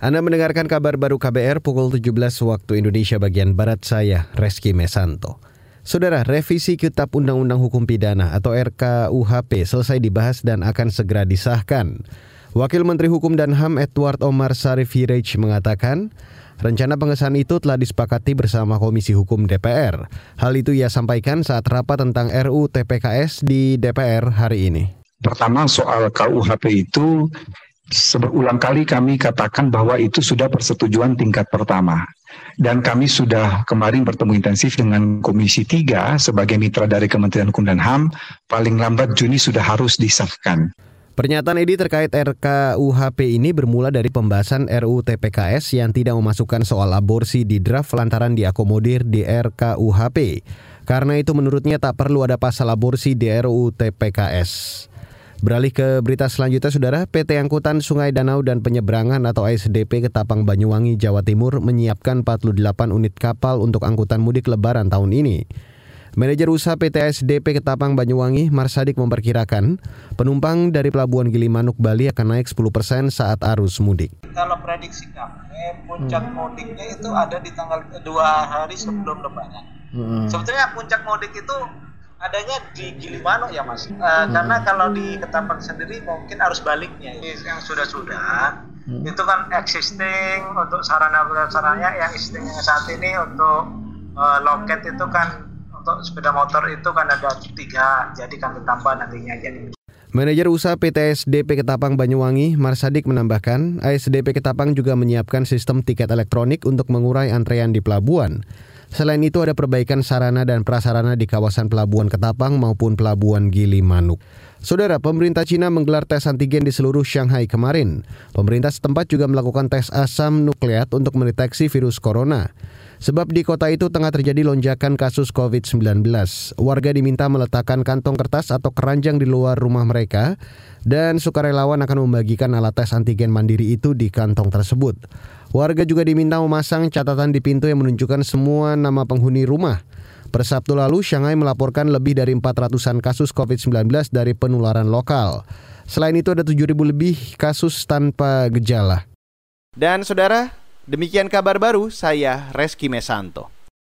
Anda mendengarkan kabar baru KBR pukul 17 waktu Indonesia bagian Barat saya, Reski Mesanto. Saudara, revisi Kitab Undang-Undang Hukum Pidana atau RKUHP selesai dibahas dan akan segera disahkan. Wakil Menteri Hukum dan HAM Edward Omar Sarif Hiraj mengatakan, rencana pengesahan itu telah disepakati bersama Komisi Hukum DPR. Hal itu ia sampaikan saat rapat tentang RUU TPKS di DPR hari ini. Pertama soal KUHP itu Seberulang kali kami katakan bahwa itu sudah persetujuan tingkat pertama. Dan kami sudah kemarin bertemu intensif dengan Komisi 3 sebagai mitra dari Kementerian Hukum dan HAM, paling lambat Juni sudah harus disahkan. Pernyataan Edi terkait RKUHP ini bermula dari pembahasan RUU TPKS yang tidak memasukkan soal aborsi di draft lantaran diakomodir di RKUHP. Karena itu menurutnya tak perlu ada pasal aborsi di RUU TPKS. Beralih ke berita selanjutnya, Saudara, PT Angkutan Sungai Danau dan Penyeberangan atau ASDP Ketapang Banyuwangi, Jawa Timur menyiapkan 48 unit kapal untuk angkutan mudik lebaran tahun ini. Manajer usaha PT ASDP Ketapang Banyuwangi, Marsadik memperkirakan penumpang dari Pelabuhan Gilimanuk Bali akan naik 10% saat arus mudik. Kalau prediksi kami, puncak hmm. mudiknya itu ada di tanggal dua hari sebelum lebaran. Hmm. Sebetulnya puncak mudik itu adanya di Gilimanuk ya mas uh, hmm. karena kalau di Ketapang sendiri mungkin harus baliknya yang sudah-sudah hmm. itu kan existing untuk sarana prasarana yang existingnya saat ini untuk uh, loket itu kan untuk sepeda motor itu kan ada tiga jadi kan ditambah nantinya jadi Manajer usaha PT SDP Ketapang Banyuwangi, Marsadik menambahkan, ASDP Ketapang juga menyiapkan sistem tiket elektronik untuk mengurai antrean di pelabuhan. Selain itu ada perbaikan sarana dan prasarana di kawasan Pelabuhan Ketapang maupun Pelabuhan Gili Manuk. Saudara, pemerintah Cina menggelar tes antigen di seluruh Shanghai kemarin. Pemerintah setempat juga melakukan tes asam nukleat untuk mendeteksi virus corona. Sebab di kota itu tengah terjadi lonjakan kasus COVID-19. Warga diminta meletakkan kantong kertas atau keranjang di luar rumah mereka dan sukarelawan akan membagikan alat tes antigen mandiri itu di kantong tersebut. Warga juga diminta memasang catatan di pintu yang menunjukkan semua nama penghuni rumah. Per Sabtu lalu, Shanghai melaporkan lebih dari 400-an kasus COVID-19 dari penularan lokal. Selain itu ada 7.000 lebih kasus tanpa gejala. Dan saudara, Demikian kabar baru, saya Reski Mesanto.